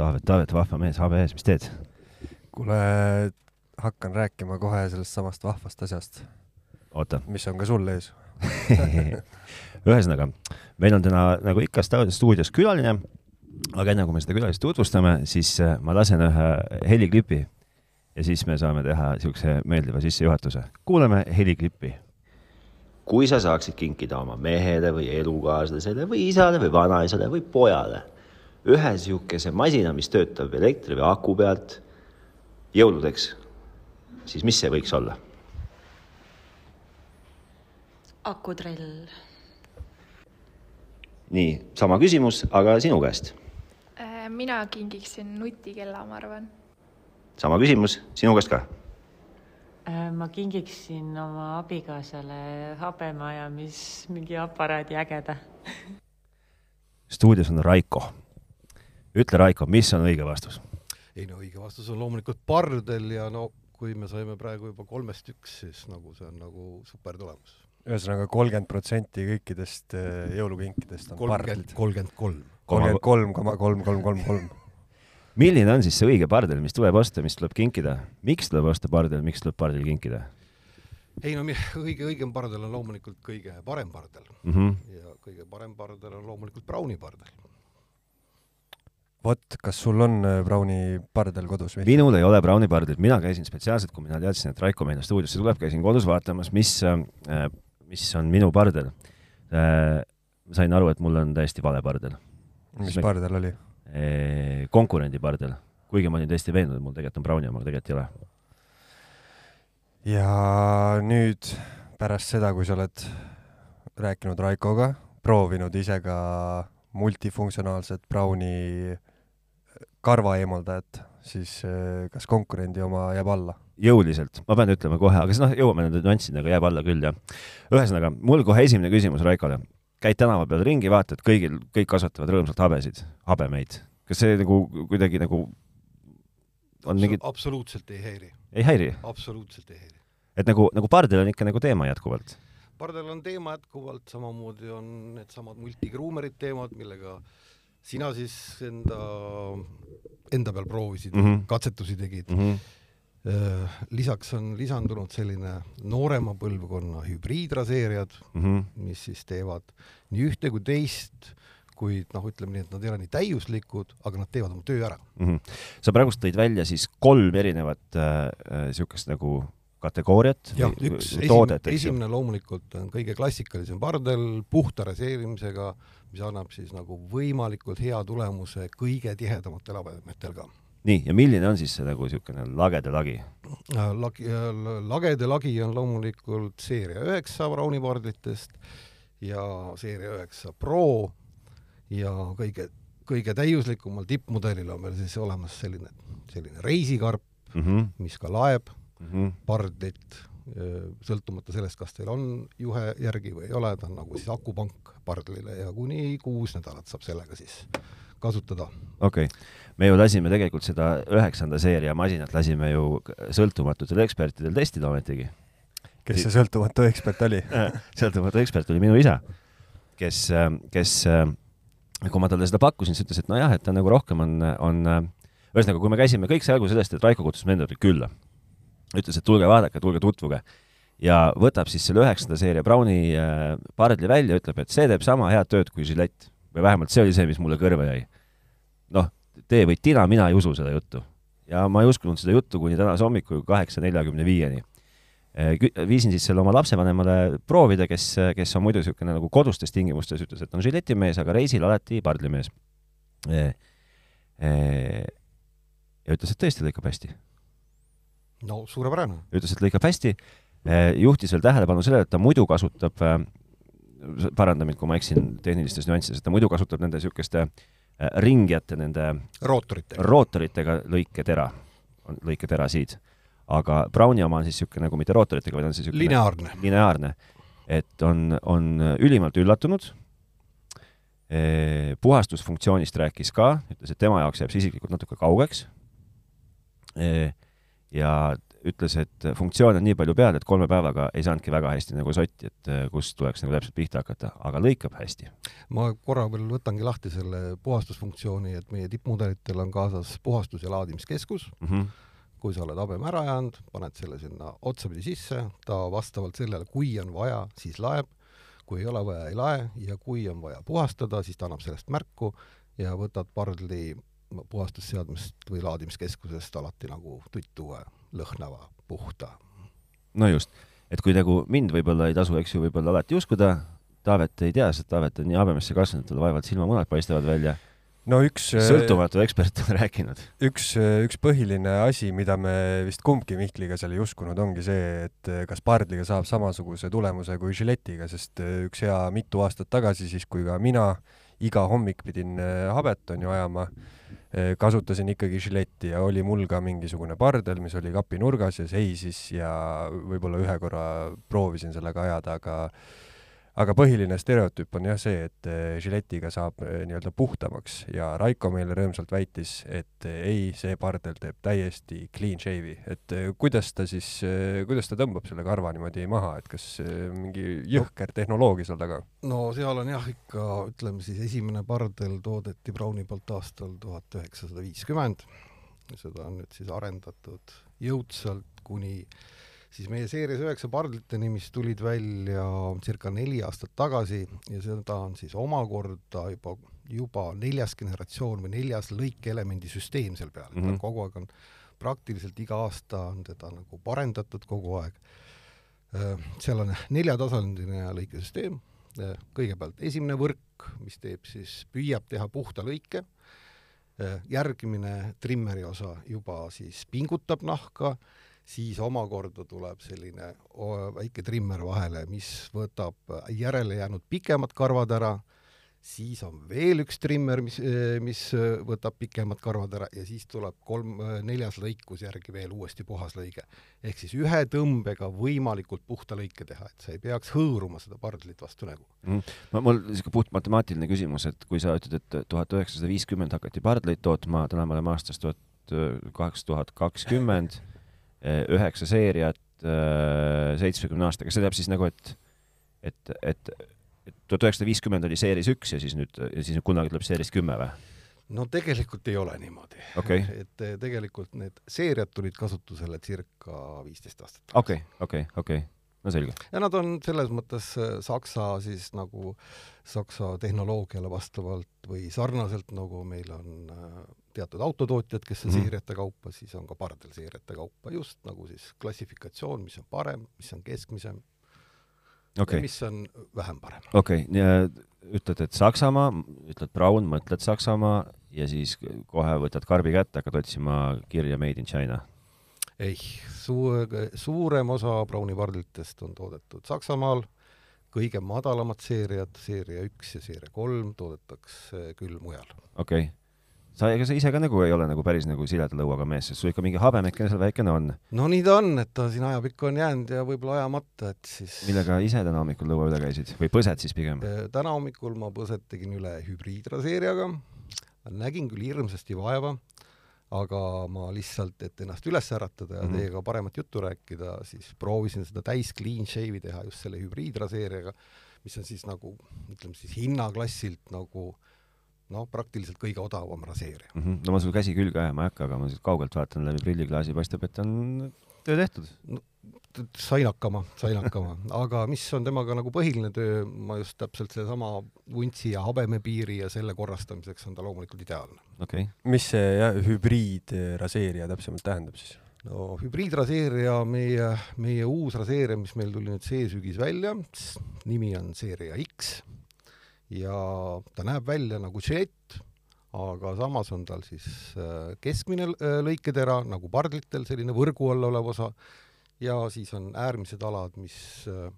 Taavet, Taavet, vahva mees, habe ees, mis teed? kuule, hakkan rääkima kohe sellest samast vahvast asjast. oota. mis on ka sul ees ühesõnaga, meil on täna nagu ikka stuudios külaline, aga enne kui me seda külalist tutvustame, siis äh, ma lasen ühe heliklipi ja siis me saame teha niisuguse meeldiva sissejuhatuse. kuulame heliklippi. kui sa saaksid kinkida oma mehele või elukaaslasele või isale või vanaisale või pojale ühe niisuguse masina, mis töötab elektri või aku pealt jõuludeks, siis mis see võiks olla? akutrell. nii, sama küsimus, aga sinu käest. Äh, mina kingiksin nutikella, ma arvan. sama küsimus sinu käest ka äh, ma kingiksin oma abikaasale habemaja, mis mingi aparaadi ägeda stuudios on Raiko ütle, Raiko, mis on õige vastus? ei no õige vastus on loomulikult pardel ja no kui me saime praegu juba kolmest üks, siis nagu see on nagu super tulemus. ühesõnaga kolmkümmend protsenti kõikidest äh, jõulukinkidest on pardel. kolmkümmend kolm. kolmkümmend kolm koma kolm, kolm, kolm, kolm. milline on siis see õige pardel, mis tuleb osta, mis tuleb kinkida? miks tuleb osta pardel, miks tuleb pardel kinkida? ei no õige, õigem pardel on loomulikult kõige parem pardel mm. -hmm. ja kõige parem pardel on loomulikult Browni pardel vot, kas sul on äh, Browni pardel kodus või? minul ei ole Browni pardel, mina käisin spetsiaalselt, kui mina teadsin, et Raiko meile stuudiosse tuleb, käisin kodus vaatamas, mis, äh, mis on minu pardel. Äh, sain aru, et mul on täiesti vale pardel. mis me... pardel oli? konkurendi pardel, kuigi ma olin täiesti veendunud, et mul tegelikult on Browni oma, aga tegelikult ei ole. ja nüüd pärast seda, kui sa oled rääkinud Raikoga, proovinud ise ka multifunktsionaalset Browni karva eemaldajat, siis eh, kas konkurendi oma jääb alla? jõuliselt, ma pean ütlema kohe, aga siis noh, jõuame nende nüanssidega, jääb alla küll, jah. ühesõnaga, mul kohe esimene küsimus Raikole. käid tänava peal ringi, vaatad, kõigil, kõik kasvatavad rõõmsalt habesid, habemeid. kas see nagu kuidagi nagu on mingi absoluutselt ei häiri. ei häiri? absoluutselt ei häiri. et nagu, nagu pardel on ikka nagu teema jätkuvalt? pardel on teema jätkuvalt, samamoodi on needsamad multigruumerid teemad, millega äh, sina siis enda, enda peal proovisid mm, -hmm. katsetusi tegid mm. -hmm lisaks on lisandunud selline noorema põlvkonna hübriidraseerijad mm, -hmm. mis siis teevad nii ühte kui teist, kuid noh, ütleme nii, et nad ei ole nii täiuslikud, aga nad teevad oma töö ära mm. -hmm. sa praegust tõid välja siis kolm erinevat niisugust äh, nagu kategooriat jah, üks toodet, esimene, esimene loomulikult on kõige klassikalisem pardel puhta raseerimisega, mis annab siis nagu võimalikult hea tulemuse kõige tihedamatel habemetel ka. nii, ja milline on siis see nagu niisugune lagede lagi? Äh, lagi, äh, lagede lagi on loomulikult seeria üheksa Browni pardlitest ja seeria üheksa Pro ja kõige, kõige täiuslikumal tippmudelil on meil siis olemas selline, selline reisikarp mm, -hmm. mis ka laeb mm -hmm. pardlit, sõltumata sellest, kas teil on juhe järgi või ei ole, ta on nagu siis akupank pardlile ja kuni kuus nädalat saab sellega siis kasutada. okei okay., me ju lasime tegelikult seda üheksanda seeria masinat lasime ju sõltumatutel ekspertidel testida ometigi. kes see sõltumatu ekspert oli sõltumatu ekspert oli minu isa, kes, kes kui ma talle seda pakkusin, siis ütles, et nojah, et ta nagu rohkem on, on ühesõnaga, kui me käisime, kõik sai alguse sellest, et Raiko kutsus me enda juurde külla ütles, et tulge vaadake, tulge tutvuge. ja võtab siis selle üheksanda seeria Browni äh, pardli välja, ütleb, et see teeb sama head tööd kui Gillette. või vähemalt see oli see, mis mulle kõrva jäi. noh, tee või tina, mina ei usu seda juttu. ja ma ei uskunud seda juttu kuni tänase hommikul kaheksa neljakümne viieni äh, viisin siis selle oma lapsevanemale proovida, kes, kes on muidu niisugune nagu kodustes tingimustes, ütles, et on žileti mees, aga reisil alati pardlimees. Äh, ja ütles, et tõesti lõikab hästi no suurepärane. ütles, et lõikab hästi, eh, juhtis veel tähelepanu sellele, et ta muidu kasutab, eh, paranda mind, kui ma eksin tehnilistes nüanssides, et ta muidu kasutab nende niisuguste eh, ringjate, nende rootoritega, rootoritega lõiketera, lõiketerasid. aga Browni oma on siis niisugune nagu mitte rootoritega, vaid on siis niisugune lineaarne, lineaarne. et on, on ülimalt üllatunud puhastusfunktsioonist rääkis ka, ütles, et tema jaoks jääb see isiklikult natuke kaugeks ja ütles, et funktsioone on nii palju peal, et kolme päevaga ei saanudki väga hästi nagu sotti, et äh, kust tuleks nagu täpselt pihta hakata, aga lõikab hästi. ma korra veel võtangi lahti selle puhastusfunktsiooni, et meie tippmudelitel on kaasas puhastus- ja laadimiskeskus, Mm -hmm. kui sa oled habeme ära jäänud, paned selle sinna otsapidi sisse, ta vastavalt sellele, kui on vaja, siis laeb, kui ei ole vaja, ei lae ja kui on vaja puhastada, siis ta annab sellest märku ja võtad pardli puhastusseadmest või laadimiskeskusest alati nagu tuttuue, lõhnava, puhta. no just, et kui nagu mind võib-olla ei tasu, eks ju, võib-olla alati uskuda, Taavet ei tea, sest Taavet on nii habemesse kasvanud, tal vaevalt silmamunad paistavad välja. no üks, sõltumatu ekspert on rääkinud. üks, üks põhiline asi, mida me vist kumbki Mihkliga seal ei uskunud, ongi see, et kas pardliga saab samasuguse tulemuse kui žiletiga, sest üks hea mitu aastat tagasi, siis kui ka mina iga hommik pidin äh, habet on ju ajama, kasutasin ikkagi žiletti ja oli mul ka mingisugune pardel, mis oli kapi nurgas ja seisis ja võib-olla ühe korra proovisin sellega ajada, aga aga põhiline stereotüüp on jah see, et žiletiga saab eh, nii-öelda puhtamaks ja Raiko meile rõõmsalt väitis, et eh, ei, see pardel teeb täiesti clean shave'i, et kuidas ta siis, kuidas ta tõmbab selle karva niimoodi maha, et kas mingi jõhker tehnoloogia seal taga? no seal on jah ikka, ütleme siis esimene pardel toodeti Browni poolt aastal tuhat üheksasada viiskümmend. seda on nüüd siis arendatud jõudsalt kuni siis meie seerias üheksa pardliteni, mis tulid välja circa neli aastat tagasi ja seda on siis omakorda juba, juba neljas generatsioon või neljas lõikeelemendi süsteem seal peal mm, Mhm. -hmm. kogu aeg on praktiliselt iga aasta on teda nagu parendatud kogu aeg. seal on neljatasandiline lõikesüsteem, kõigepealt esimene võrk, mis teeb siis, püüab teha puhta lõike, järgmine trimmeri osa juba siis pingutab nahka, siis omakorda tuleb selline väike trimmer vahele, mis võtab järele jäänud pikemad karvad ära, siis on veel üks trimmer, mis, mis võtab pikemad karvad ära ja siis tuleb kolm, neljas lõikus järgi veel uuesti puhas lõige. ehk siis ühe tõmbega võimalikult puhta lõike teha, et sa ei peaks hõõruma seda pardlit vastu nägu. ma, mul niisugune puht matemaatiline küsimus, et kui sa ütled, et tuhat üheksasada viiskümmend hakati pardleid tootma, täna me oleme aastas tuhat kaks tuhat kakskümmend, üheksa seeriat seitsmekümne aastaga, see tähendab siis nagu, et et, et tuhat üheksasada viiskümmend oli seeris üks ja siis nüüd, ja siis nüüd kunagi tuleb seeris kümme või? no tegelikult ei ole niimoodi Okei. et tegelikult need seeriad tulid kasutusele circa viisteist aastat tagasi okei, okei, okei, no selge. ja nad on selles mõttes äh, Saksa siis nagu Saksa tehnoloogiale vastavalt või sarnaselt nagu meil on äh, teatud autotootjad, kes on Mhm. seeriate kaupa, siis on ka pardel seeriate kaupa, just nagu siis klassifikatsioon, mis on parem, mis on keskmisem okay. mis on vähem parem. okei, ütled, et Saksamaa, ütled Braun, mõtled Saksamaa ja siis kohe võtad karbi kätte, hakkad otsima kirja Made in China. ei, suur, suurem osa Browni pardlitest on toodetud Saksamaal, kõige madalamad seeriad, seeria üks ja seeria kolm toodetakse küll mujal. okei okay.. sa, ega sa ise ka nagu ei ole nagu päris nagu sileda lõuaga mees, sest sul ikka mingi habemekene seal väikene on. no nii ta on, et ta siin ajapikku on jäänud ja võib-olla ajamata, et siis millega ise täna hommikul lõua üle käisid või põsed siis pigem? Eh, täna hommikul ma põset tegin üle hübriidraseeriaga, nägin küll hirmsasti vaeva, aga ma lihtsalt, et ennast üles äratada ja mm. -hmm. teiega paremat juttu rääkida, siis proovisin seda täis clean shave'i teha just selle hübriidraseeriaga, mis on siis nagu, ütleme siis hinnaklassilt nagu noh, praktiliselt kõige odavam raseerija. Mm -hmm. no ma sul käsi külge ajama ei hakka, aga ma siit kaugelt vaatan läbi prilliklaasi, paistab, et on töö tehtud. sain hakkama, sain hakkama, aga mis on temaga nagu põhiline töö, ma just täpselt seesama vuntsi ja habemepiiri ja selle korrastamiseks on ta loomulikult ideaalne. okei okay., mis see hübriidraseerija täpsemalt tähendab siis? no hübriidraseerija, meie, meie uus raseerija, mis meil tuli nüüd see sügis välja, nimi on seeria X ja ta näeb välja nagu žilett, aga samas on tal siis äh, keskmine äh, lõiketera nagu pardlitel, selline võrgu all olev osa ja siis on äärmised alad, mis äh,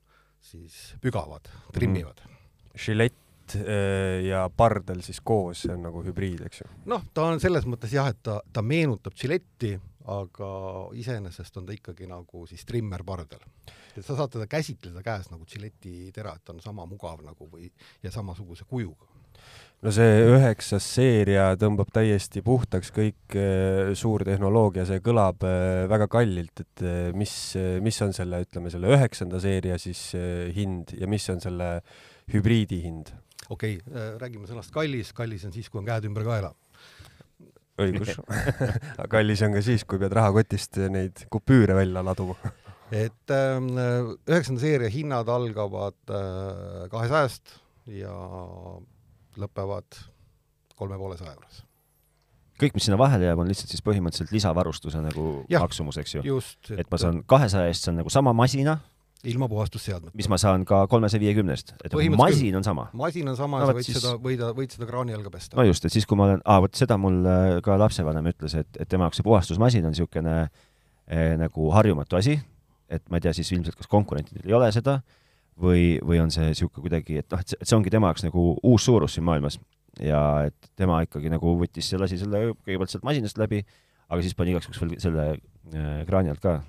siis pügavad, trimmivad mm. žilett ja pardel siis koos, see on nagu hübriid, eks ju? noh, ta on selles mõttes jah, et ta, ta meenutab žiletti, aga iseenesest on ta ikkagi nagu siis trimmerpardel. Et sa saad teda käsitleda käes nagu džiletitera, et ta on sama mugav nagu või, ja samasuguse kujuga. no see üheksas seeria tõmbab täiesti puhtaks kõik eh, suur tehnoloogia, see kõlab eh, väga kallilt, et eh, mis, mis on selle, ütleme selle üheksanda seeria siis hind ja mis on selle hübriidi hind? okei okay,, räägime sõnast kallis, kallis on siis, kui on käed ümber kaela. Õigus. Kallis on ka siis, kui pead rahakotist neid kupüüre välja laduma et ähm, üheksanda seeria hinnad algavad äh, kahesajast ja lõpevad kolme poole saja juures. kõik, mis sinna vahele jääb, on lihtsalt siis põhimõtteliselt lisavarustuse nagu ja, maksumus, eks ju? et, ma saan kahesaja eest saan nagu sama masina ilma puhastusseadmeta. mis ma saan ka kolmesaja viiekümnest, et nagu masin on sama? masin on sama no, ja sa võid siis... seda, võid, võid seda kraani all ka pesta. no just, et siis, kui ma olen, aa, vot seda mul äh, ka lapsevanem ütles, et, et tema jaoks see puhastusmasin on niisugune eh, nagu harjumatu asi, et ma ei tea siis ilmselt, kas konkurentidel ei ole seda või, või on see niisugune kuidagi, et noh, et see ongi tema jaoks nagu uus suurus siin maailmas ja et tema ikkagi nagu võttis, lasi selle kõigepealt sealt masinast läbi, aga siis pani igaks juhuks veel selle äh, kraani alt ka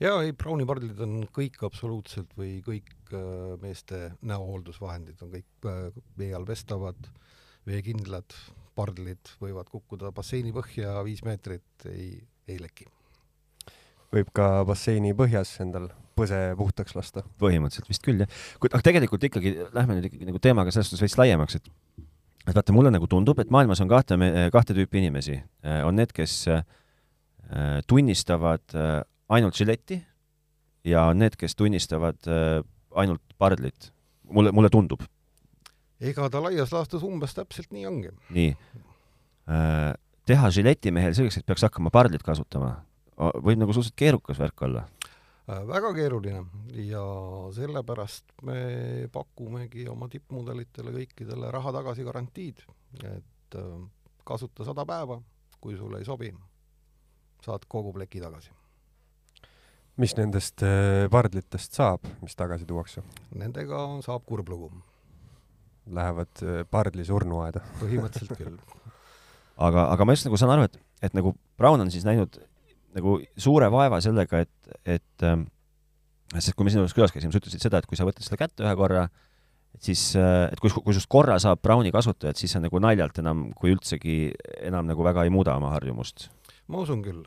jaa, ei, Browni pardlid on kõik absoluutselt või kõik äh, meeste näohooldusvahendid on kõik äh, vee all pestavad, veekindlad, pardlid võivad kukkuda basseini põhja viis meetrit, ei, ei leki. Võib ka basseini põhjas endal põse puhtaks lasta? põhimõtteliselt vist küll, jah. kuid aga tegelikult ikkagi, lähme nüüd ikkagi nagu teemaga selles suhtes veits laiemaks, et et vaata, mulle nagu tundub, et maailmas on kahte, kahte tüüpi inimesi. on need, kes äh, tunnistavad ainult žiletti ja need, kes tunnistavad äh, ainult pardlit. mulle, mulle tundub. ega ta laias laastus umbes täpselt nii ongi. nii äh,. teha žiletimehel selleks, et peaks hakkama pardlit kasutama, võib nagu suhteliselt keerukas värk olla äh,. väga keeruline ja sellepärast me pakumegi oma tippmudelitele kõikidele raha tagasi garantiid, et äh, kasuta sada päeva, kui sulle ei sobi, saad kogu pleki tagasi mis nendest äh, pardlitest saab, mis tagasi tuuakse? Nendega saab kurb lugu. Lähevad äh, pardli surnuaeda? põhimõtteliselt küll. aga, aga ma just nagu saan aru, et, et nagu Brown on siis näinud nagu suure vaeva sellega, et, et ähm, sest kui me sinu juures külas käisime, sa ütlesid seda, et kui sa võtad seda kätte ühe korra, et siis, äh, et kui, kui sinust korra saab Browni kasutajat, siis sa nagu naljalt enam, kui üldsegi enam nagu väga ei muuda oma harjumust. ma usun küll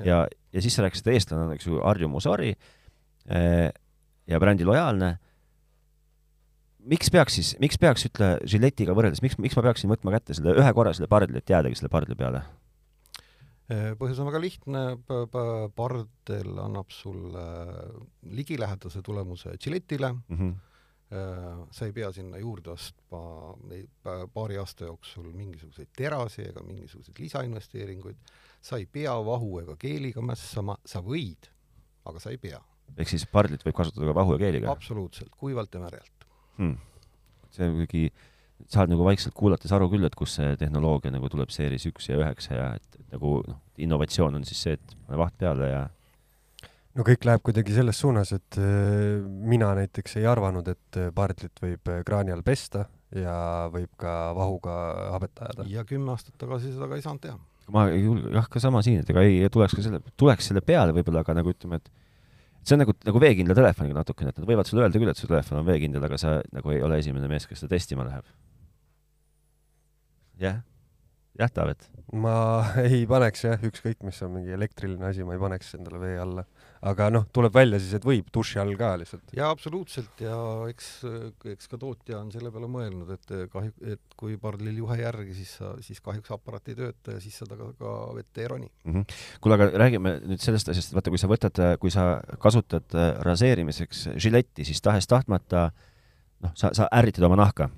ja, ja siis sa rääkisid, et eestlane on, eks ju, harjumusori eh, ja brändi lojaalne. miks peaks siis, miks peaks, ütle, žiletiga võrreldes, miks, miks ma peaksin võtma kätte selle ühe korra selle pardli, et jäädagi selle pardli peale? Põhjus on väga lihtne, pardel annab sulle ligilähedase tulemuse žiletile mm. -hmm sa ei pea sinna juurde ostma paari aasta jooksul mingisuguseid terasi ega mingisuguseid lisainvesteeringuid sa ei pea vahu ega keeliga mässama, sa võid, aga sa ei pea. ehk siis pardlit võib kasutada ka vahu ja keeliga? absoluutselt, kuivalt ja märjalt hmm.. see on kuidagi, saad nagu vaikselt kuulates aru küll, et kus see tehnoloogia nagu tuleb seeris üks ja üheksa ja et, et nagu noh, innovatsioon on siis see, et pane vaht peale ja no kõik läheb kuidagi selles suunas, et äh, mina näiteks ei arvanud, et äh, pardlit võib äh, kraani all pesta ja võib ka vahuga habet ajada. ja kümme aastat tagasi seda ka ei saanud teha ma ei julge, jah, ka sama siin, et ega ei tuleks ka selle, tuleks selle peale võib-olla, aga nagu ütleme, et see on nagu, nagu veekindla telefoniga natukene, et nad võivad sulle öelda küll, et su telefon on veekindel, aga sa nagu ei ole esimene mees, kes seda testima läheb. Jah, jah, Taavet? ma ei paneks jah, ükskõik mis on mingi elektriline asi, ma ei paneks endale vee alla aga noh, tuleb välja siis, et võib duši all ka lihtsalt. jaa, absoluutselt ja eks, eks ka tootja on selle peale mõelnud, et kahju, et kui pardlil juhe järgi, siis sa, siis kahjuks aparaat ei tööta ja siis sa temaga ka vette ei roni mm -hmm.. kuule, aga räägime nüüd sellest asjast, vaata, kui sa võtad, kui sa kasutad äh, raseerimiseks žiletti, siis tahes-tahtmata noh, sa, sa ärritad oma nahka.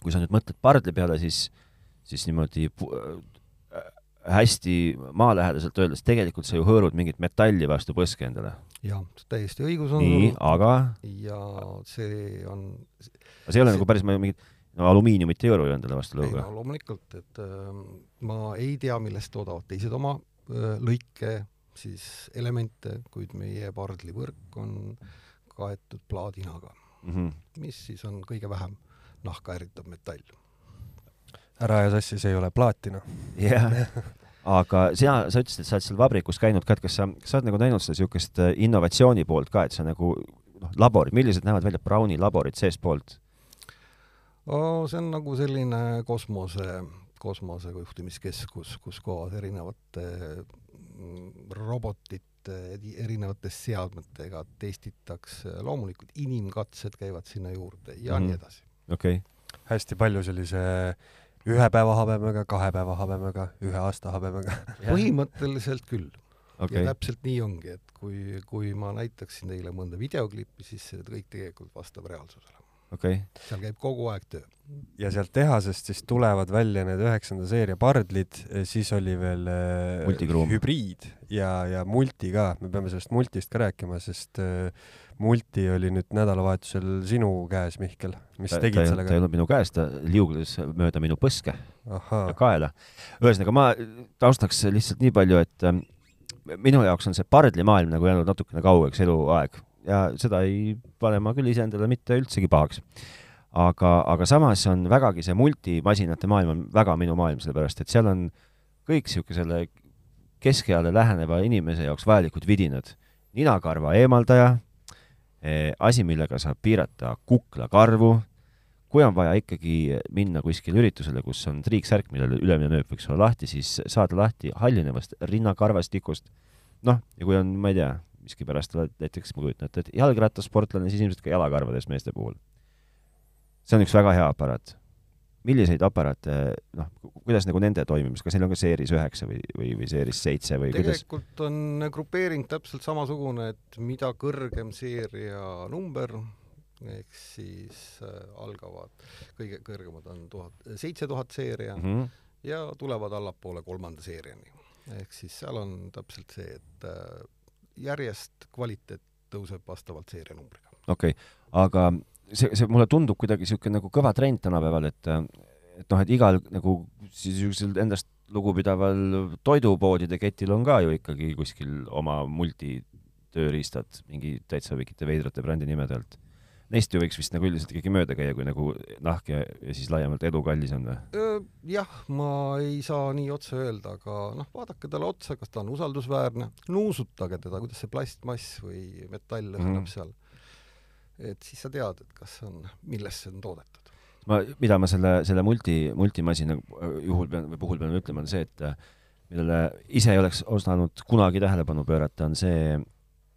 kui sa nüüd mõtled pardli peale, siis, siis niimoodi hästi maalähedaselt öeldes, tegelikult sa ju hõõrud mingit metalli vastu põske endale. jah, täiesti õigus on nii, aga? ja see on aga see ei ole nagu päris mingit no alumiiniumit ei hõõru ju endale vastu lõuga? No, loomulikult, et äh, ma ei tea, millest toodavad teised oma äh, lõike siis elemente, kuid meie pardlivõrk on kaetud plaadinaga mm, -hmm. mis siis on kõige vähem nahka ärritav metall ära aja sassi, see ei ole plaatina. jah, aga sina, sa ütlesid, et sa oled seal vabrikus käinud ka, et kas sa, kas sa oled nagu näinud seda niisugust äh, innovatsiooni poolt ka, et sa nagu noh, laborid, millised näevad välja Browni laborid seestpoolt? see on nagu selline kosmose, kosmose juhtimiskeskus, kus kohas erinevate mm, robotite, erinevate seadmetega testitakse, loomulikult inimkatsed käivad sinna juurde ja mm -hmm. nii edasi. okei okay.. hästi palju sellise ühe päeva habemega, kahe päeva habemega, ühe aasta habemega. Põhimõtteliselt küll. Okay.. ja täpselt nii ongi, et kui, kui ma näitaksin teile mõnda videoklippi, siis see kõik tegelikult vastab reaalsusele. Okay.. seal käib kogu aeg töö. ja sealt tehasest siis tulevad välja need üheksanda seeria pardlid, siis oli veel äh, hübriid ja, ja multi ka, me peame sellest multist ka rääkima, sest äh, multi oli nüüd nädalavahetusel sinu käes, Mihkel. mis ta, tegid ta, sellega? ta ei olnud minu käes, ta liugles mööda minu põske Aha. ja kaela. ühesõnaga, ma taustaks lihtsalt nii palju, et äh, minu jaoks on see pardlimaailm nagu jäänud natukene kaugeks eluaeg ja seda ei pane ma küll iseendale mitte üldsegi pahaks. aga, aga samas on vägagi see multimasinate maailm on väga minu maailm, sellepärast et seal on kõik niisugusele keskeale läheneva inimese jaoks vajalikud vidinad. ninakarva eemaldaja asi, millega saab piirata kuklakarvu, kui on vaja ikkagi minna kuskile üritusele, kus on triiksärk, millel ülemine nööp võiks olla lahti, siis saada lahti hallinevast rinnakarvastikust. noh, ja kui on, ma ei tea, miskipärast näiteks, ma kujutan ette, et jalgrattasportlane, siis ilmselt ka jalakarvades meeste puhul. see on üks väga hea aparaat. Milliseid aparaate, noh, kuidas nagu nende toimimist, kas neil on ka seeris üheksa või, või, või seeris seitse või tegelikult kuidas? on grupeering täpselt samasugune, et mida kõrgem seeria number, ehk siis äh, algavad, kõige kõrgemad on tuhat, seitse tuhat seeria mm -hmm. ja tulevad allapoole kolmanda seeriani. ehk siis seal on täpselt see, et äh, järjest kvaliteet tõuseb vastavalt seerianumbriga. okei okay., aga see, see mulle tundub kuidagi niisugune nagu kõva trend tänapäeval, et et noh, et igal nagu niisugusel endast lugupidaval toidupoodide ketil on ka ju ikkagi kuskil oma multitööriistad mingi täitsa mingite veidrate brändinimede alt neist ju võiks vist nagu üldiselt ikkagi mööda käia, kui nagu nahk ja, ja siis laiemalt edu kallis on või? jah, ma ei saa nii otse öelda, aga noh, vaadake talle otsa, kas ta on usaldusväärne, nuusutage teda, kuidas see plastmass või metall lõhnab mm. seal. Et siis sa tead, et kas on, millest see on toodetud. ma, mida ma selle, selle multi, multimasina juhul pean, või puhul pean ütlema, on see, et millele ise ei oleks osanud kunagi tähelepanu pöörata, on see,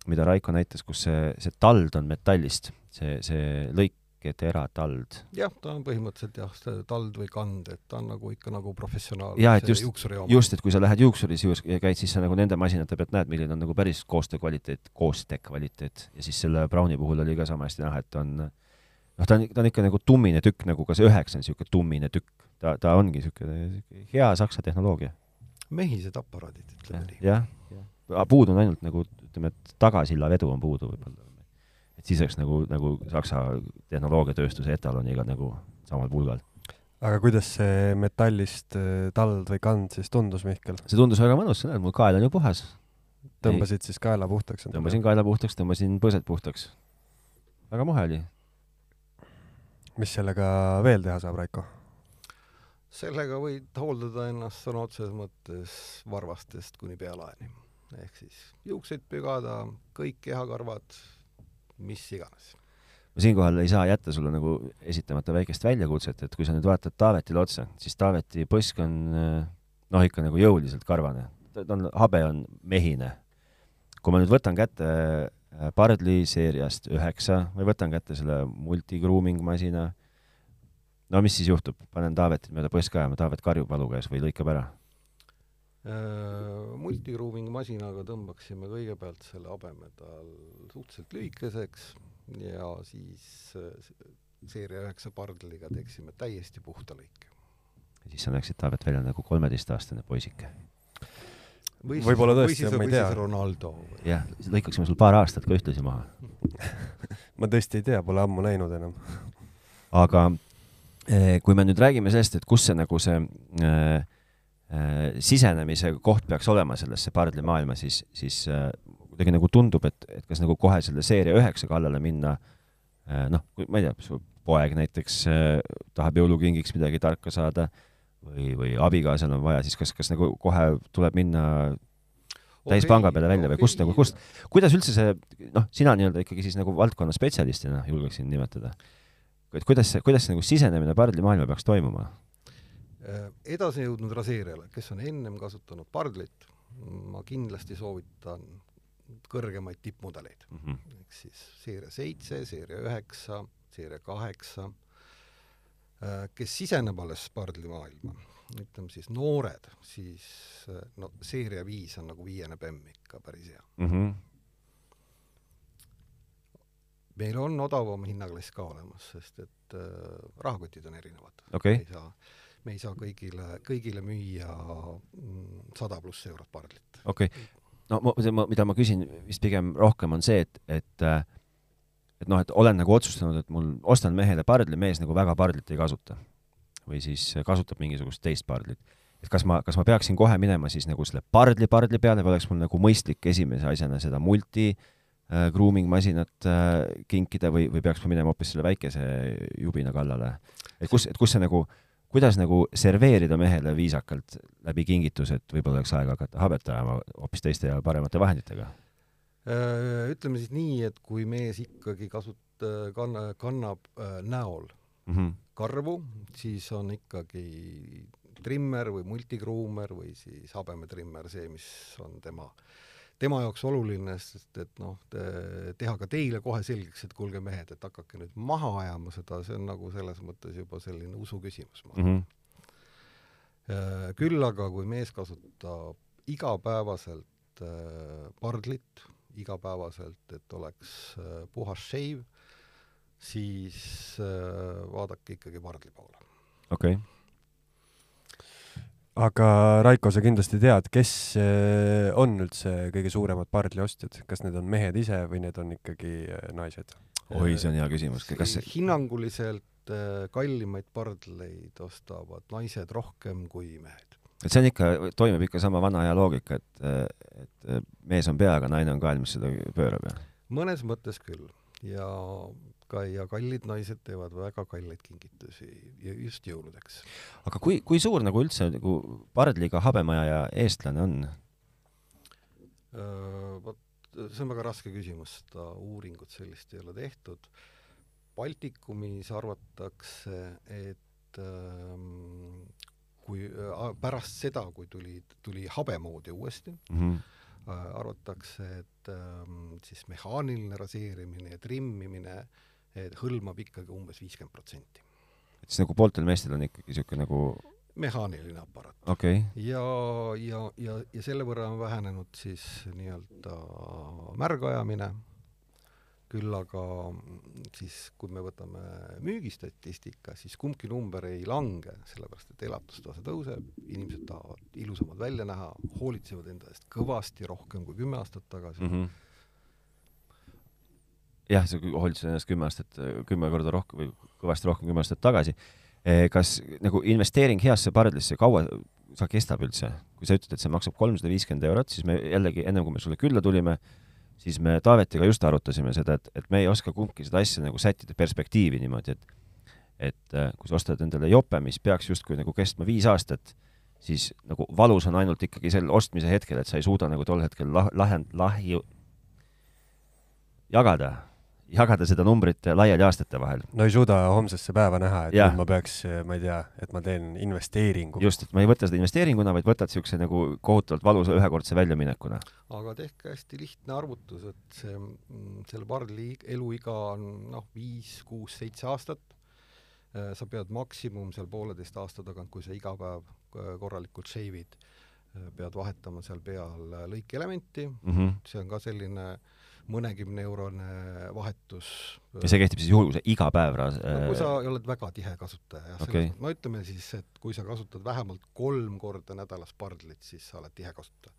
mida Raiko näitas, kus see, see tald on metallist see, see lõiketera tald. jah, ta on põhimõtteliselt jah, tald või kand, et ta on nagu ikka nagu professionaal. jaa, et just, just, et kui sa lähed juuksuris juures ja käid, siis sa nagu nende masinate pealt näed, milline on nagu päris koostöö kvaliteet, koostöö kvaliteet. ja siis selle Browni puhul oli ka sama hästi näha, et on noh, ta on, ta on ikka nagu tummine tükk, nagu ka see üheksa on niisugune tummine tükk. ta, ta ongi niisugune hea saksa tehnoloogia. mehised aparaadid, ütleme nii. jah, puudu on ainult nagu ütleme, et tagasilla vedu on puudu võib-olla et siis oleks nagu, nagu Saksa tehnoloogiatööstuse etaloniga nagu samal pulgal. aga kuidas see metallist äh, tald või kand siis tundus, Mihkel? see tundus väga mõnus, sa näed, mul kael on ju puhas. tõmbasid Ei. siis kaela puhtaks? tõmbasin kaela puhtaks, tõmbasin põsed puhtaks. väga muhe oli. mis sellega veel teha saab, Raiko? sellega võid hooldada ennast sõna otseses mõttes varvastest kuni pealaeni. ehk siis juukseid pügada, kõik kehakarvad mis iganes. ma siinkohal ei saa jätta sulle nagu esitamata väikest väljakutset, et kui sa nüüd vaatad Taavetile otsa, siis Taaveti põsk on noh, ikka nagu jõuliselt karvane. ta on, habe on mehine. kui ma nüüd võtan kätte Pardli seeriast üheksa või võtan kätte selle multi-grooming masina, no mis siis juhtub, panen Taavetit mööda põska ajama, Taavet karjub valu käes või lõikab ära Äh, multigruuming masinaga tõmbaksime kõigepealt selle habeme tal suhteliselt lühikeseks ja siis äh, seeria üheksa pardliga teeksime täiesti puhta lõike. ja siis sa näeksid Taavet välja nagu kolmeteistaastane poisike. võib-olla tõesti, ma ei tea. Ronaldo. jah, lõikaksime sul paar aastat ka ühtlasi maha ma tõesti ei tea, pole ammu näinud enam aga eh, kui me nüüd räägime sellest, et kus see nagu see Äh, sisenemise koht peaks olema sellesse pardlimaailma, siis, siis äh, kuidagi nagu tundub, et, et kas nagu kohe selle seeria üheksa kallale minna, äh, noh, ma ei tea, su poeg näiteks tahab jõulukingiks midagi tarka saada või, või abikaasal on vaja, siis kas, kas nagu kohe tuleb minna täis panga peale välja või kust nagu, kust, kuidas üldse see, noh, sina nii-öelda ikkagi siis nagu valdkonna spetsialistina julgeksin nimetada, et kuidas see, kuidas see nagu sisenemine pardlimaailma peaks toimuma? Äh, edasi jõudnud raseerijale, kes on ennem kasutanud pardlit, ma kindlasti soovitan kõrgemaid tippmudeleid, ehk siis seeria seitse, seeria üheksa, seeria kaheksa, kes siseneb alles pardlimaailma, ütleme siis noored, siis äh, no seeria viis on nagu viiene bemm ikka päris hea. Mhm. meil on odavam hinnaklass ka olemas, sest et äh, rahakotid on erinevad. Me ei saa, me ei saa kõigile, kõigile müüa mm, sada pluss eurot pardlit. okei okay., no ma, ma, mida ma küsin vist pigem rohkem on see, et, et äh, et noh, et olen nagu otsustanud, et mul ostan mehele pardli, mees nagu väga pardlit ei kasuta või siis kasutab mingisugust teist pardlit. et kas ma, kas ma peaksin kohe minema siis nagu selle pardli pardli peale või oleks mul nagu mõistlik esimese asjana seda multi äh, grooming masinat äh, kinkida või, või peaks ma minema hoopis selle väikese jubina kallale? et kus, et kus see nagu, kuidas nagu serveerida mehele viisakalt läbi kingituse, et võib-olla oleks aega hakata habet ajama hoopis teiste ja paremate vahenditega? Äh, ütleme siis nii, et kui mees ikkagi kasut-, kanna, kannab äh, näol Mm -hmm. karvu, siis on ikkagi trimmer või multigruumer või siis habemetrimmer see, mis on tema, tema jaoks oluline, sest et noh, teha ka teile kohe selgeks, et kuulge mehed, et hakake nüüd maha ajama seda, see on nagu selles mõttes juba selline usu küsimus. Mm -hmm. Küll aga kui mees kasutab igapäevaselt äh, pardlit, igapäevaselt, et oleks äh, puhas shave, siis vaadake ikkagi pardli poole. okei okay., aga Raiko, sa kindlasti tead, kes eh, on üldse kõige suuremad pardliostjad, kas need on mehed ise või need on ikkagi eh, naised? oi, see on hea küsimus, kas see, hinnanguliselt kallimaid pardleid ostavad naised rohkem kui mehed. et see on ikka, toimib ikka sama vana hea loogika, et, et mees on pea, aga naine on kael, mis seda pöörab ja mõnes mõttes küll ja ka ja kallid naised teevad väga kalleid kingitusi ja just jõuludeks. aga kui, kui suur nagu üldse nagu pardliga habemaja ja eestlane on? vot see on väga raske küsimus, seda uuringut sellist ei ole tehtud. Baltikumis arvatakse, et ähm, kui äh, pärast seda, kui tuli, tuli habemoodi uuesti Mm -hmm. äh,, arvatakse, et ähm, siis mehaaniline raseerimine ja trimmimine et hõlmab ikkagi umbes viiskümmend protsenti. et siis nagu pooltel meestel on ikkagi niisugune nagu mehaaniline aparaat. okei okay., ja, ja, ja, ja selle võrra on vähenenud siis nii-öelda märgajamine, küll aga siis, kui me võtame müügistatistika, siis kumbki number ei lange, sellepärast et elatustase tõuseb, inimesed tahavad ilusamad välja näha, hoolitsevad enda eest kõvasti rohkem kui kümme aastat tagasi mm. -hmm. jah, sa hoolitsesid ennast kümme aastat, kümme korda rohkem või kõvasti rohkem kümme aastat tagasi. kas nagu investeering heasse pardlisse, kaua see kestab üldse? kui sa ütled, et see maksab kolmsada viiskümmend eurot, siis me jällegi, ennem kui me sulle külla tulime, siis me Taavetiga just arutasime seda, et, et me ei oska kumbki seda asja nagu sättida perspektiivi niimoodi, et et äh, kui sa ostad endale jope, mis peaks justkui nagu kestma viis aastat, siis nagu valus on ainult ikkagi sel ostmise hetkel, et sa ei suuda nagu tol hetkel lah-, lahend-, lahju, jagada, jagada seda numbrit laiali aastate vahel. no ei suuda homsesse päeva näha, et nüüd ma peaks, ma ei tea, et ma teen investeeringu. just, et ma ei võta seda investeeringuna, vaid võtad niisuguse nagu kohutavalt valusa ühekordse väljaminekuna. aga tehke hästi lihtne arvutus, et see, selle pardli eluiga on noh, viis, kuus, seitse aastat. sa pead maksimum seal pooleteist aasta tagant, kui sa iga päev äh, korralikult shave'id, pead vahetama seal peal lõikelementi, Mm -hmm. see on ka selline mõnekümne eurone vahetus. ja see kehtib siis juhul, kui sa iga päev ras- no kui sa oled väga tihe kasutaja, jah okay., no ütleme siis, et kui sa kasutad vähemalt kolm korda nädalas pardlit, siis sa oled tihe kasutaja.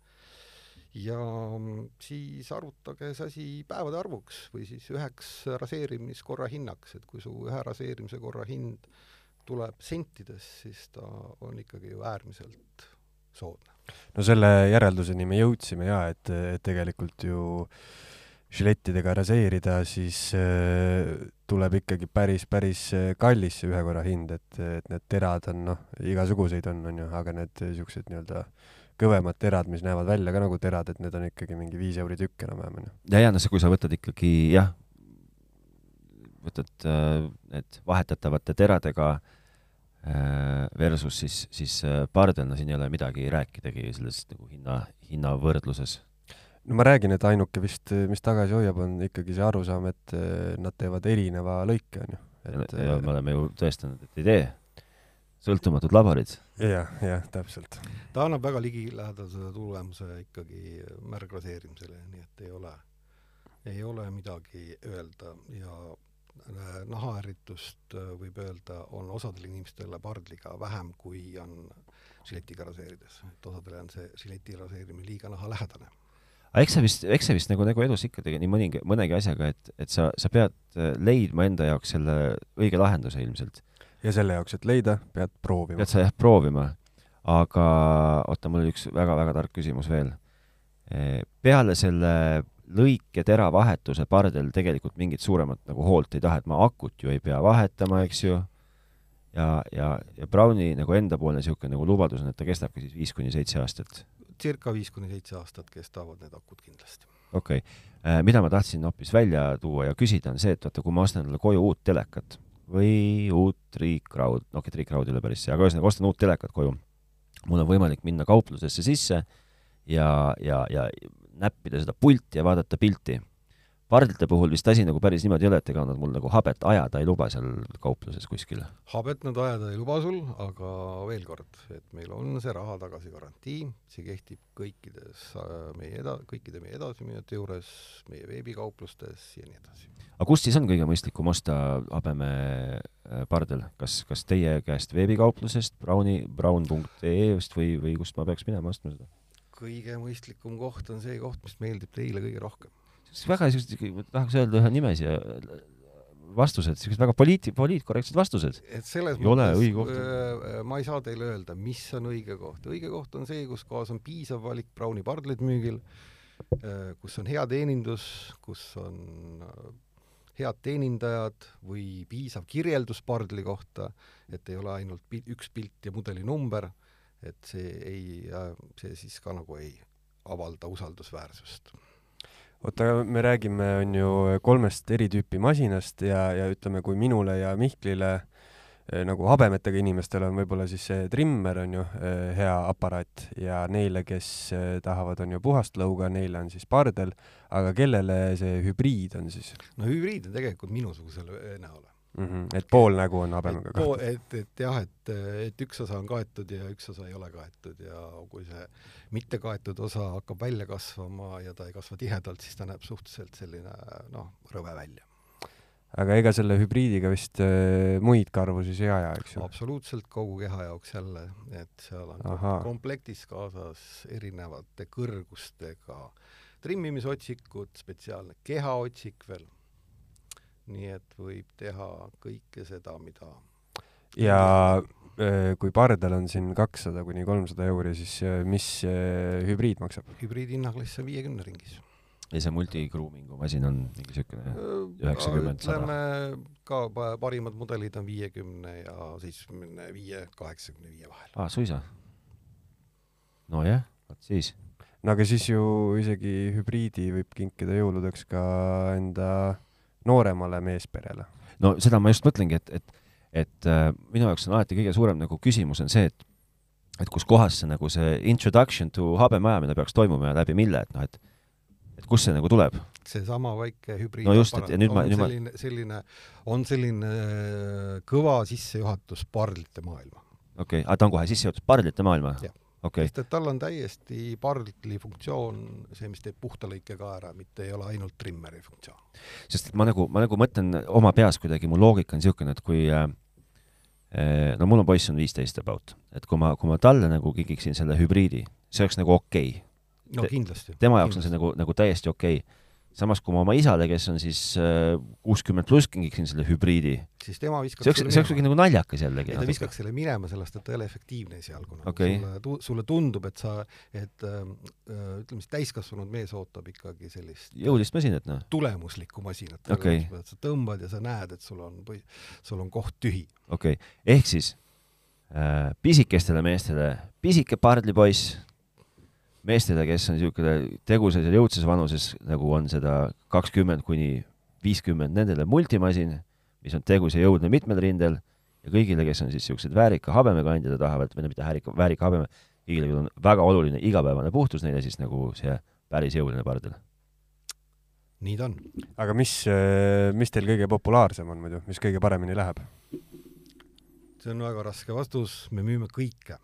ja mm, siis arvutage see asi päevade arvuks või siis üheks raseerimiskorra hinnaks, et kui su ühe raseerimise korra hind tuleb sentides, siis ta on ikkagi ju äärmiselt soodne. no selle järelduseni me jõudsime ja et, et tegelikult ju žilettidega raseerida, siis äh, tuleb ikkagi päris, päris äh, kallis see ühe korra hind, et, et need terad on noh, igasuguseid on, on ju, aga need niisugused nii-öelda kõvemad terad, mis näevad välja ka nagu terad, et need on ikkagi mingi viis euri tükk enam-vähem, on ju. ja, ja noh, see, kui sa võtad ikkagi jah, võtad äh, need vahetatavate teradega äh, versus siis, siis äh, pardel, no siin ei ole midagi rääkidagi selles nagu hinna, hinna võrdluses. No ma räägin, et ainuke vist, mis tagasi hoiab, on ikkagi see arusaam, et äh, nad teevad erineva lõike, on ju. et ja me oleme ju tõestanud, et ei tee. sõltumatud laborid. jah, jah, täpselt. ta annab väga ligilähedase tulemuse ikkagi märgraseerimisele, nii et ei ole, ei ole midagi öelda ja äh, nahaärritust võib öelda, on osadel inimestel pardliga vähem, kui on žiletiga raseerides. et osadele on see žileti raseerimine liiga nahalähedane. Aga eks see vist, eks see vist nagu, nagu elus ikka tegi nii mõningi, mõnegi asjaga, et, et sa, sa pead äh, leidma enda jaoks selle õige lahenduse ilmselt. ja selle jaoks, et leida, pead proovima. pead sa jah proovima. aga oota, mul oli üks väga-väga tark küsimus veel. peale selle lõiketera vahetuse pardel tegelikult mingit suuremat nagu hoolt ei taha, et ma akut ju ei pea vahetama, eks ju, ja, ja, ja Browni nagu endapoolne niisugune nagu lubadus on, et ta kestabki siis viis kuni seitse aastat. Circa viis kuni seitse aastat kestavad need akud kindlasti. okei okay., mida ma tahtsin hoopis välja tuua ja küsida, on see, et vaata, kui ma ostan endale koju uut telekat või uut triikraud, noh, okei, triikraud ei ole päris see, aga ühesõnaga ostan uut telekat koju, mul on võimalik minna kauplusesse sisse ja, ja, ja näppida seda pulti ja vaadata pilti. Pardlite puhul vist asi nagu päris niimoodi ei ole, et ega nad mul nagu habet ajada ei luba seal kaupluses kuskil. habet nad ajada ei luba sul, aga veel kord, et meil on see raha tagasi garantii, see kehtib kõikides äh, meie eda-, kõikide meie edasimüüjate juures, meie veebikauplustes ja nii edasi. aga kust siis on kõige mõistlikum osta habemepardel, kas, kas teie käest veebikauplusest, Browni, brown.ee-st või, või kust ma peaks minema ostma seda? kõige mõistlikum koht on see koht, mis meeldib teile kõige rohkem. Väga niisugused, tahaks öelda ühe nime siia, vastused, niisugused väga poliit-, poliitkorrektsed vastused. et selles ei koht. äh, ma ei saa teile öelda, mis on õige koht. õige koht on see, kus kohas on piisav valik Browni pardleid müügil, kus on hea teenindus, kus on äh, head teenindajad või piisav kirjeldus pardli kohta, et ei ole ainult pi-, üks pilt ja mudelinumber, et see ei, see siis ka nagu ei avalda usaldusväärsust oota, me räägime, on ju, kolmest eri tüüpi masinast ja, ja ütleme, kui minule ja Mihklile eh, nagu habemetega inimestel on võib-olla siis see trimmer on ju eh, hea aparaat ja neile, kes eh, tahavad, on ju puhast lõuga, neile on siis pardel, aga kellele see hübriid on siis? No hübriid on tegelikult minusugusele näole mm? -hmm. et pool nägu on habemega kaetud? et, et jah, et, et üks osa on kaetud ja üks osa ei ole kaetud ja kui see mitte kaetud osa hakkab välja kasvama ja ta ei kasva tihedalt, siis ta näeb suhteliselt selline noh, rõve välja. aga ega selle hübriidiga vist äh, muid karvu siis ei aja, eks ju? absoluutselt kogu keha jaoks jälle, et seal on Aha. komplektis kaasas erinevate kõrgustega trimmimisotsikud, spetsiaalne kehaotsik veel nii et võib teha kõike seda, mida ja kui pardal on siin kakssada kuni kolmsada euri, siis mis hübriid maksab? hübriidhinnaklass on viiekümne ringis. ja see multi-grooming'u masin on mingi niisugune üheksakümmend, sada? ütleme ka pa- parimad mudelid on viiekümne ja seitsmekümne viie, kaheksakümne viie vahel. aa, suisa? nojah, vot siis. no aga siis ju isegi hübriidi võib kinkida jõuludeks ka enda nooremale meesperele. no seda ma just mõtlengi, et, et, et äh, minu jaoks on alati kõige suurem nagu küsimus on see, et et kus kohas see nagu see introduction to habemajamine peaks toimuma ja läbi mille, et noh, et et kust see nagu tuleb? seesama väike hübriid No just, et ja nüüd ma- on nüüd ma- selline, selline, on selline äh, kõva sissejuhatus pardlite maailma. okei okay., aga ta on kohe sissejuhatus pardlite maailma? Okay. sest et tal on täiesti pardli funktsioon, see, mis teeb puhta lõike ka ära, mitte ei ole ainult trimmeri funktsioon. sest et ma nagu, ma nagu mõtlen oma peas kuidagi, mu loogika on niisugune, et kui äh, eh, no mul on poiss on viisteist about, et kui ma, kui ma talle nagu kingiksin selle hübriidi, see oleks nagu okei okay. no kindlasti. tema jaoks on see nagu, nagu täiesti okei okay. Samas kui ma oma isale, kes on siis äh, kuuskümmend pluss, kingiksin selle hübriidi, siis tema viskaks see oleks, see oleks kuidagi nagu naljakas jällegi. ta viskaks selle minema, sellest, et ta ei ole efektiivne esialgu nagu Okei. sulle sulle tundub, et sa, et äh, ütleme siis täiskasvanud mees ootab ikkagi sellist jõulist masinat, noh. tulemuslikku masinat Okei. sa tõmbad ja sa näed, et sul on sul on koht tühi. okei okay., ehk siis äh, pisikestele meestele pisike pardlipoiss, meestele, kes on niisugune tegusas ja jõudsas vanuses, nagu on seda kakskümmend kuni viiskümmend, nendele multimasin, mis on tegus ja jõudne mitmel rindel ja kõigile, kes on siis niisugused väärika habemekandjad ja tahavad, või no mitte väärika, väärika habeme, kõigile, kellel on väga oluline igapäevane puhtus, neile siis nagu see päris jõuline pardel. nii ta on. aga mis, mis teil kõige populaarsem on muidu, mis kõige paremini läheb? see on väga raske vastus, me müüme kõike.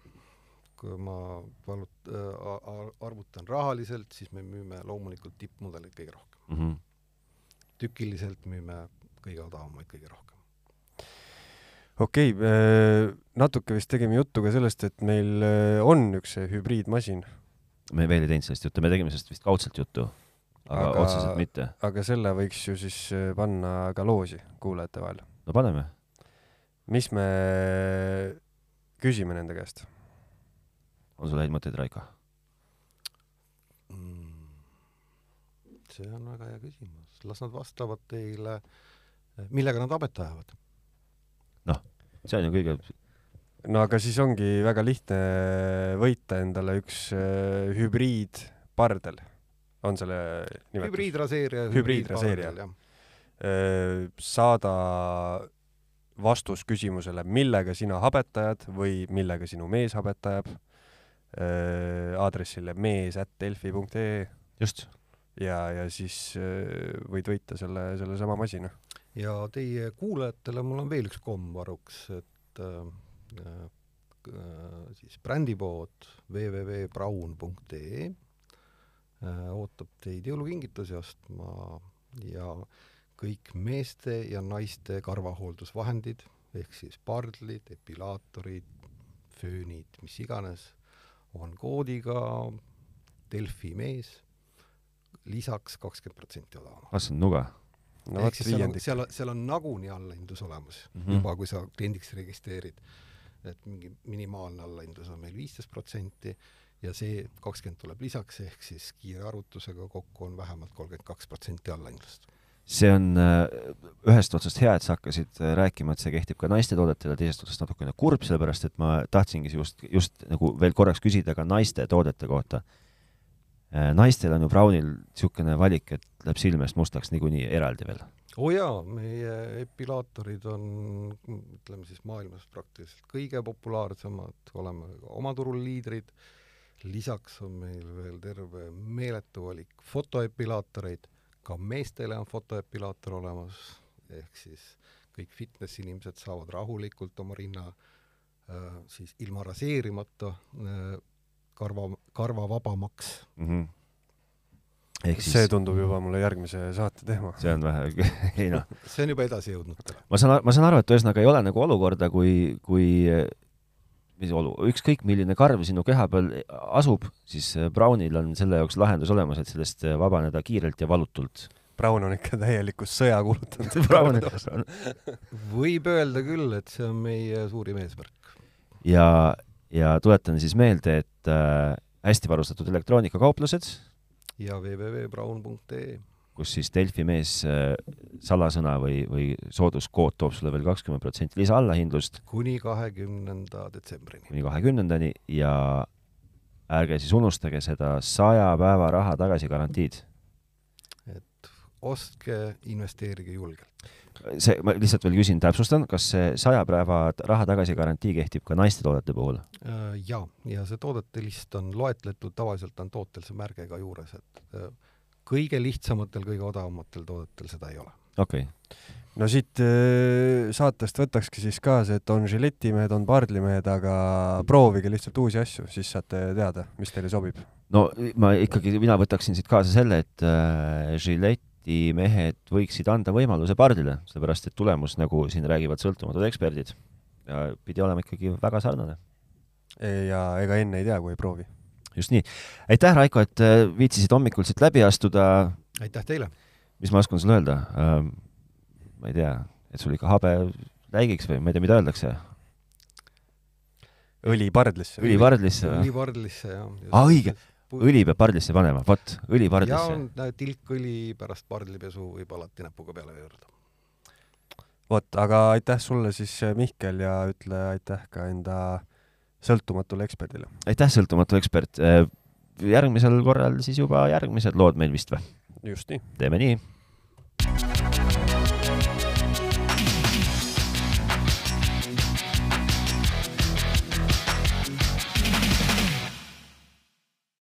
Kui ma valut- äh,, arvutan rahaliselt, siis me müüme loomulikult tippmudeleid kõige rohkem. Mm -hmm. tükiliselt müüme kõige odavamaid kõige rohkem. okei okay,, natuke vist tegime juttu ka sellest, et meil äh, on üks hübriidmasin, me veel ei teinud sellest juttu, me tegime sellest vist kaudselt juttu, aga, aga... Aga- otseselt mitte. aga selle võiks ju siis äh, panna ka loosi kuulajate vahel. no paneme mis me küsime nende käest? On sul häid mõtteid, Raiko? Mm. see on väga hea küsimus, las nad vastavad teile, millega nad habet ajavad. see on ju kõige, no aga siis ongi väga lihtne võita endale üks äh, hübriidpardel, on selle nimetus? hübriidraseerija. Hübriidraseerija. jah. Äh, saada vastus küsimusele, millega sina habetajad või millega sinu mees habetajab aadressile mees.delfi.ee just, ja, ja siis äh, võid võita selle, sellesama masina. ja teie kuulajatele mul on veel üks komm varuks, et äh, äh, siis brändipood www.braun.ee äh, ootab teid jõulukingitusi ostma ja kõik meeste ja naiste karvahooldusvahendid ehk siis pardlid, epilaatorid, föönid, mis iganes, on koodiga Delfi mees lisaks kakskümmend protsenti odavamad. ah see on nuga no ehk siis seal on, seal, seal on nagunii allahindlus olemas mm. -hmm. juba kui sa kliendiks registreerid. et mingi minimaalne allahindlus on meil viisteist protsenti ja see kakskümmend tuleb lisaks, ehk siis kiire arvutusega kokku on vähemalt kolmkümmend kaks protsenti allahindlust. See on äh, ühest otsast hea, et sa hakkasid äh, rääkima, et see kehtib ka naiste toodetele, teisest otsast natukene kurb, sellepärast et ma tahtsingi just, just nagu veel korraks küsida ka naiste toodete kohta. naistel on ju Brownil niisugune valik, et läheb silme eest mustaks niikuinii eraldi veel. oo oh jaa, meie epilaatorid on, ütleme siis maailmas praktiliselt kõige populaarsemad, oleme oma turul liidrid, lisaks on meil veel terve meeletu valik fotoepilaatoreid, ka meestele on fotoepilaator olemas, ehk siis kõik fitness inimesed saavad rahulikult oma rinna äh, siis ilma raseerimata äh, karva, karvavabamaks. mm. -hmm. ehk siis see tundub juba mulle järgmise saate teema. see on vähe, ei noh, see on juba edasi jõudnutele. ma saan, ma saan aru, et ühesõnaga ei ole nagu olukorda, kui, kui mis olu, ükskõik milline karv sinu keha peal asub, siis Brownil on selle jaoks lahendus olemas, et sellest vabaneda kiirelt ja valutult. Brown on ikka täielikult sõja kuulutanud. Brown võib öelda küll, et see on meie suurim eesmärk. ja, ja tuletan siis meelde, et äh, hästi varustatud elektroonikakauplused, ja www.braun.ee kus siis Delfi mees äh, salasõna või, või sooduskood toob sulle veel kakskümmend protsenti lisaallahindlust kuni kahekümnenda detsembrini. kuni kahekümnendani ja ärge siis unustage seda saja päeva raha tagasi garantiid. et ostke, investeerige julgelt. see, ma lihtsalt veel küsin, täpsustan, kas see saja päeva raha tagasi garantii kehtib ka naiste toodete puhul? ja, ja see toodete list on loetletud, tavaliselt on tootel see märge ka juures, et äh, kõige lihtsamatel, kõige odavamatel toodetel seda ei ole. okei okay., no siit äh, saatest võtakski siis kaasa, et on žiletimehed, on pardlimehed, aga proovige lihtsalt uusi asju, siis saate teada, mis teile sobib. no ma ikkagi, mina võtaksin siit kaasa selle, et äh, Gilletti mehed võiksid anda võimaluse pardile, sellepärast et tulemus, nagu siin räägivad sõltumatud eksperdid, pidi olema ikkagi väga sarnane. ja ega enne ei tea, kui ei proovi. Just nii. aitäh, Raiko, et äh, viitsisid hommikul siit läbi astuda. aitäh teile! mis ma oskan sulle öelda ähm,? ma ei tea, et sul ikka habe läigiks või ma ei tea, mida öeldakse? õli pardlisse. õli pardlisse või? õli pardlisse, jah. aa, õige! õli peab pardlisse panema, vot, õli pardlisse. ja on tilkõli pärast pardlipesu võib alati näpuga peale veeruda. vot, aga aitäh sulle siis, Mihkel, ja ütle aitäh ka enda sõltumatule eksperdile. aitäh, sõltumatu ekspert. Äh, järgmisel korral siis juba järgmised lood meil vist või? just nii. teeme nii.